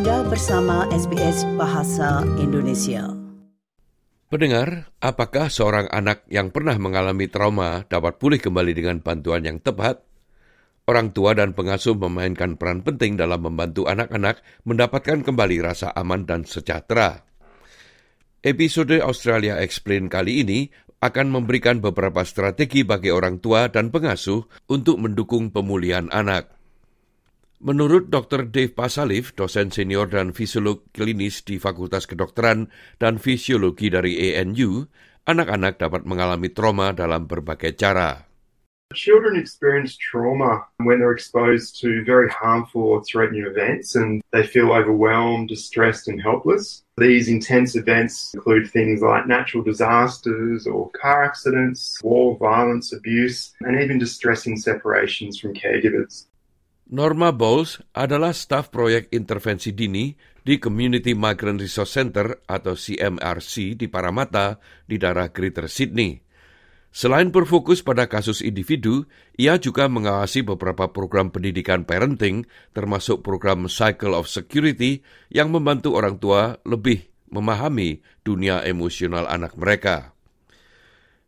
Anda bersama SBS Bahasa Indonesia. Pendengar, apakah seorang anak yang pernah mengalami trauma dapat pulih kembali dengan bantuan yang tepat? Orang tua dan pengasuh memainkan peran penting dalam membantu anak-anak mendapatkan kembali rasa aman dan sejahtera. Episode Australia Explain kali ini akan memberikan beberapa strategi bagi orang tua dan pengasuh untuk mendukung pemulihan anak. Menurut Dr. Dave Pasalif, dosen senior dan fisiolog klinis di Fakultas Kedokteran dan Fisiologi dari ANU, anak-anak dapat mengalami trauma dalam berbagai cara. Children experience trauma when they're exposed to very harmful or threatening events and they feel overwhelmed, distressed, and helpless. These intense events include things like natural disasters or car accidents, war, violence, abuse, and even distressing separations from caregivers. Norma Bowles adalah staf proyek intervensi dini di Community Migrant Resource Center atau CMRC di Paramata di daerah Greater Sydney. Selain berfokus pada kasus individu, ia juga mengawasi beberapa program pendidikan parenting, termasuk program Cycle of Security yang membantu orang tua lebih memahami dunia emosional anak mereka.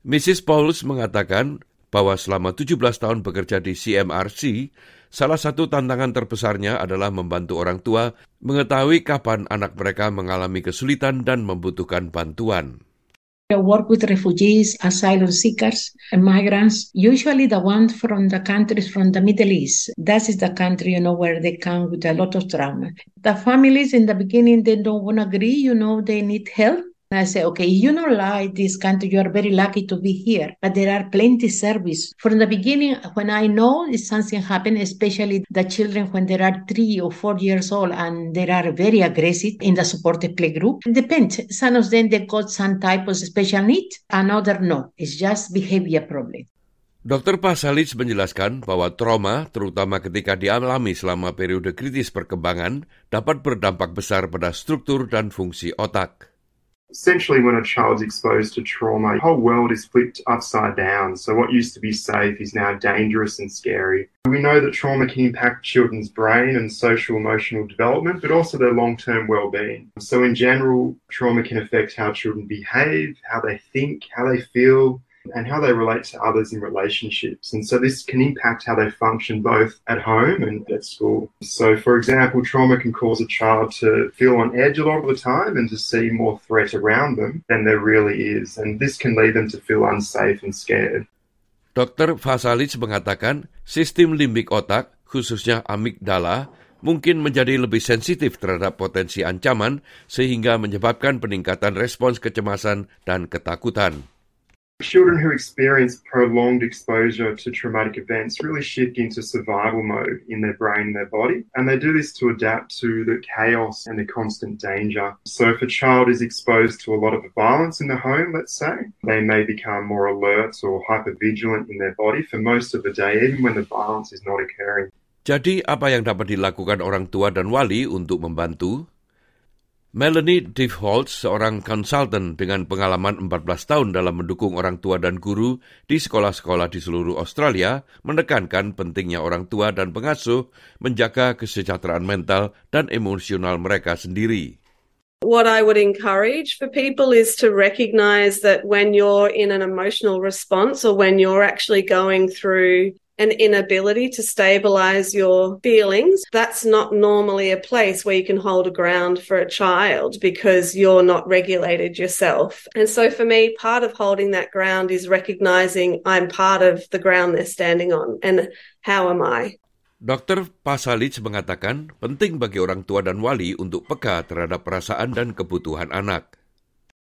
Mrs. Pauls mengatakan bahwa selama 17 tahun bekerja di CMRC, Salah satu tantangan terbesarnya adalah membantu orang tua mengetahui kapan anak mereka mengalami kesulitan dan membutuhkan bantuan. I work with refugees, asylum seekers, and migrants, usually the ones from the countries from the Middle East. That is the country, you know, where they come with a lot of trauma. The families in the beginning, they don't want to agree, you know, they need help. I say, okay, you know, like this country, you are very lucky to be here, but there are plenty service. From the beginning, when I know if something happened, especially the children when they are three or four years old and they are very aggressive in the supported play group, it depends. Some of them, they got some type of special need, another no. It's just behavior problem. Dr. Pasalic menjelaskan bahwa trauma, terutama ketika dialami selama periode kritis perkembangan, dapat berdampak besar pada struktur dan fungsi otak. Essentially when a child's exposed to trauma, the whole world is flipped upside down. So what used to be safe is now dangerous and scary. We know that trauma can impact children's brain and social emotional development, but also their long-term well-being. So in general, trauma can affect how children behave, how they think, how they feel, and how they relate to others in relationships. And so this can impact how they function both at home and at school. So, for example, trauma can cause a child to feel on edge a lot of the time and to see more threat around them than there really is. And this can lead them to feel unsafe and scared. Dr. Fasalic mengatakan sistem limbik otak, khususnya amigdala, mungkin menjadi lebih sensitif terhadap potensi ancaman sehingga menyebabkan peningkatan respons kecemasan dan ketakutan. Children who experience prolonged exposure to traumatic events really shift into survival mode in their brain and their body, and they do this to adapt to the chaos and the constant danger. So, if a child is exposed to a lot of violence in the home, let's say, they may become more alert or hypervigilant in their body for most of the day, even when the violence is not occurring. Jadi, apa yang dapat dilakukan orang tua dan wali untuk membantu? Melanie Diefholz, seorang konsultan dengan pengalaman 14 tahun dalam mendukung orang tua dan guru di sekolah-sekolah di seluruh Australia, menekankan pentingnya orang tua dan pengasuh menjaga kesejahteraan mental dan emosional mereka sendiri. What I would encourage for people is to recognize that when you're in an emotional response or when you're actually going through an inability to stabilize your feelings, that's not normally a place where you can hold a ground for a child because you're not regulated yourself. And so for me, part of holding that ground is recognizing I'm part of the ground they're standing on and how am I? Dr. Pasalic mengatakan penting bagi orang tua dan wali untuk peka terhadap perasaan dan kebutuhan anak.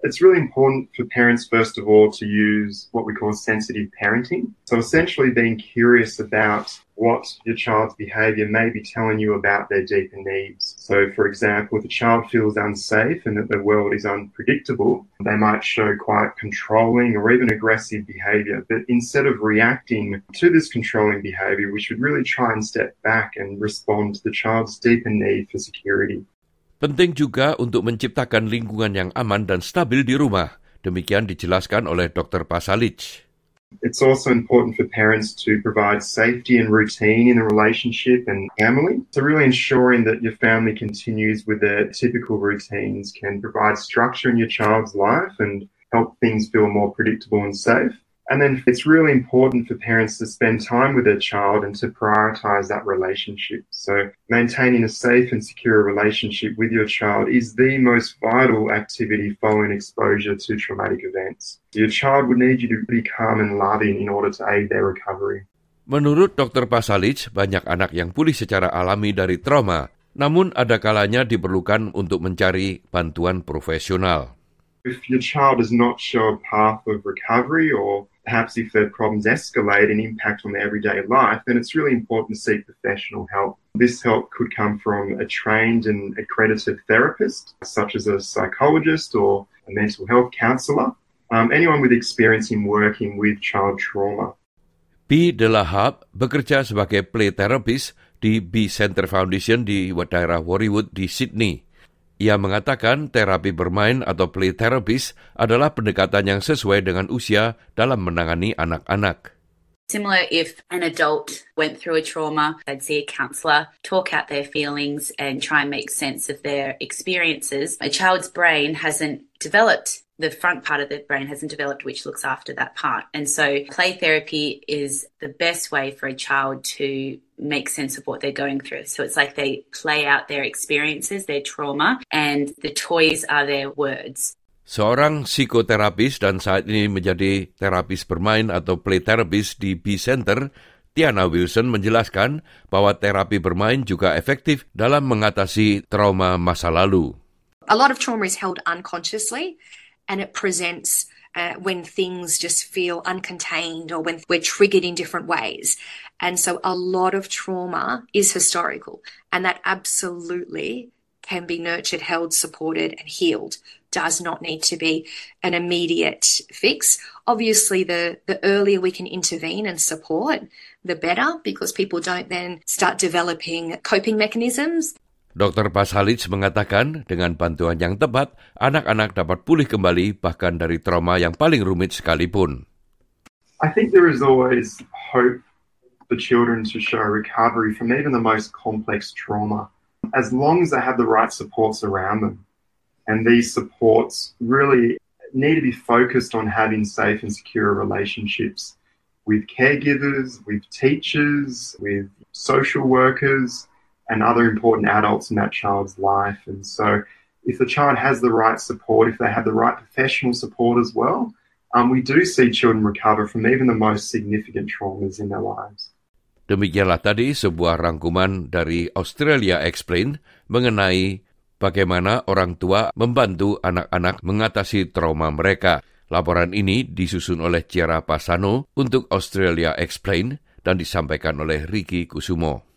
It's really important for parents, first of all, to use what we call sensitive parenting. So essentially being curious about what your child's behavior may be telling you about their deeper needs. So, for example, if a child feels unsafe and that the world is unpredictable, they might show quite controlling or even aggressive behavior. But instead of reacting to this controlling behavior, we should really try and step back and respond to the child's deeper need for security. Penting juga untuk menciptakan lingkungan yang aman dan stabil di rumah. Demikian dijelaskan oleh Dr. Pasalic. It's also important for parents to provide safety and routine in the relationship and family. So really ensuring that your family continues with their typical routines can provide structure in your child's life and help things feel more predictable and safe. And then it's really important for parents to spend time with their child and to prioritize that relationship. So maintaining a safe and secure relationship with your child is the most vital activity following exposure to traumatic events. Your child would need you to be calm and loving in order to aid their recovery. Menurut Dr. Pasalic, banyak anak yang pulih secara alami dari trauma, namun ada kalanya diperlukan untuk mencari bantuan profesional. If your child does not show a path of recovery or perhaps if their problems escalate and impact on their everyday life, then it's really important to seek professional help. This help could come from a trained and accredited therapist, such as a psychologist or a mental health counsellor, um, anyone with experience in working with child trauma. P. Delahab bekerja sebagai play therapist di B Center Foundation di daerah Warriewood di Sydney. Ia mengatakan terapi bermain atau play therapist adalah pendekatan yang sesuai dengan usia dalam menangani anak-anak. Similar if an adult went through a trauma, they'd see a counsellor, talk out their feelings, and try and make sense of their experiences. A child's brain hasn't developed the front part of the brain hasn't developed which looks after that part. And so play therapy is the best way for a child to make sense of what they're going through. So it's like they play out their experiences, their trauma, and the toys are their words. Seorang psikoterapis dan saat ini menjadi terapis bermain atau play therapist di B Center, Tiana Wilson menjelaskan bahwa terapi bermain juga efektif dalam mengatasi trauma masa lalu. A lot of trauma is held unconsciously and it presents uh, when things just feel uncontained or when we're triggered in different ways. And so a lot of trauma is historical, and that absolutely can be nurtured, held, supported, and healed. Does not need to be an immediate fix. Obviously, the, the earlier we can intervene and support, the better, because people don't then start developing coping mechanisms. Dr. Pasalic mengatakan dengan bantuan yang tepat, anak-anak dapat pulih kembali bahkan dari trauma yang paling rumit sekalipun. I think there is always hope for children to show recovery from even the most complex trauma, as long as they have the right supports around them. And these supports really need to be focused on having safe and secure relationships with caregivers, with teachers, with social workers, and other important adults in that child's life. And so, if the child has the right support, if they have the right professional support as well, um, we do see children recover from even the most significant traumas in their lives. Demikianlah tadi sebuah rangkuman dari Australia Explain mengenai bagaimana orang tua membantu anak-anak mengatasi trauma mereka. Laporan ini disusun oleh Ciara Pasano untuk Australia Explain dan disampaikan oleh Ricky Kusumo.